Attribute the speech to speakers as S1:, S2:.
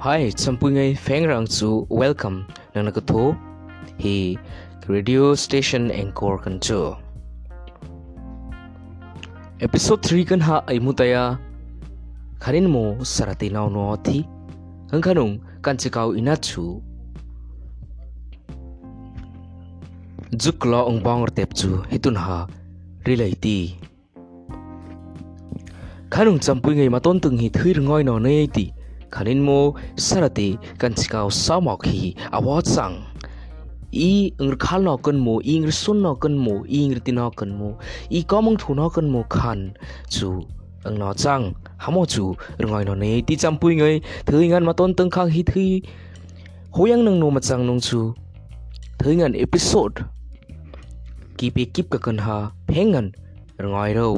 S1: Hi, champui ngai feng rang chu welcome. Nang na hi radio station anchor kan chu. Episode 3 kan ha ai mutaya kharin mo sarati naw no thi. Ang khanung kan chikau ina chu juklo ong bang tep chu hitun ha relay ti. Khanung champui ngai maton tung hi thir ngoi no nei ti. Khanin mo sarati kan chikaw samok hi awat sang i ngir khal no kan mo i ngir sun no kan mo i ngir tin no kan mo i komong thu no kan mo khan chu ang no chang hamo chu rngoi no nei ti champui ngai thui ngan ma ton tang khang hi thui hoyang nang no ma chang nong chu thui ngan episode ki pe kip ka kan ha phengan rngoi ro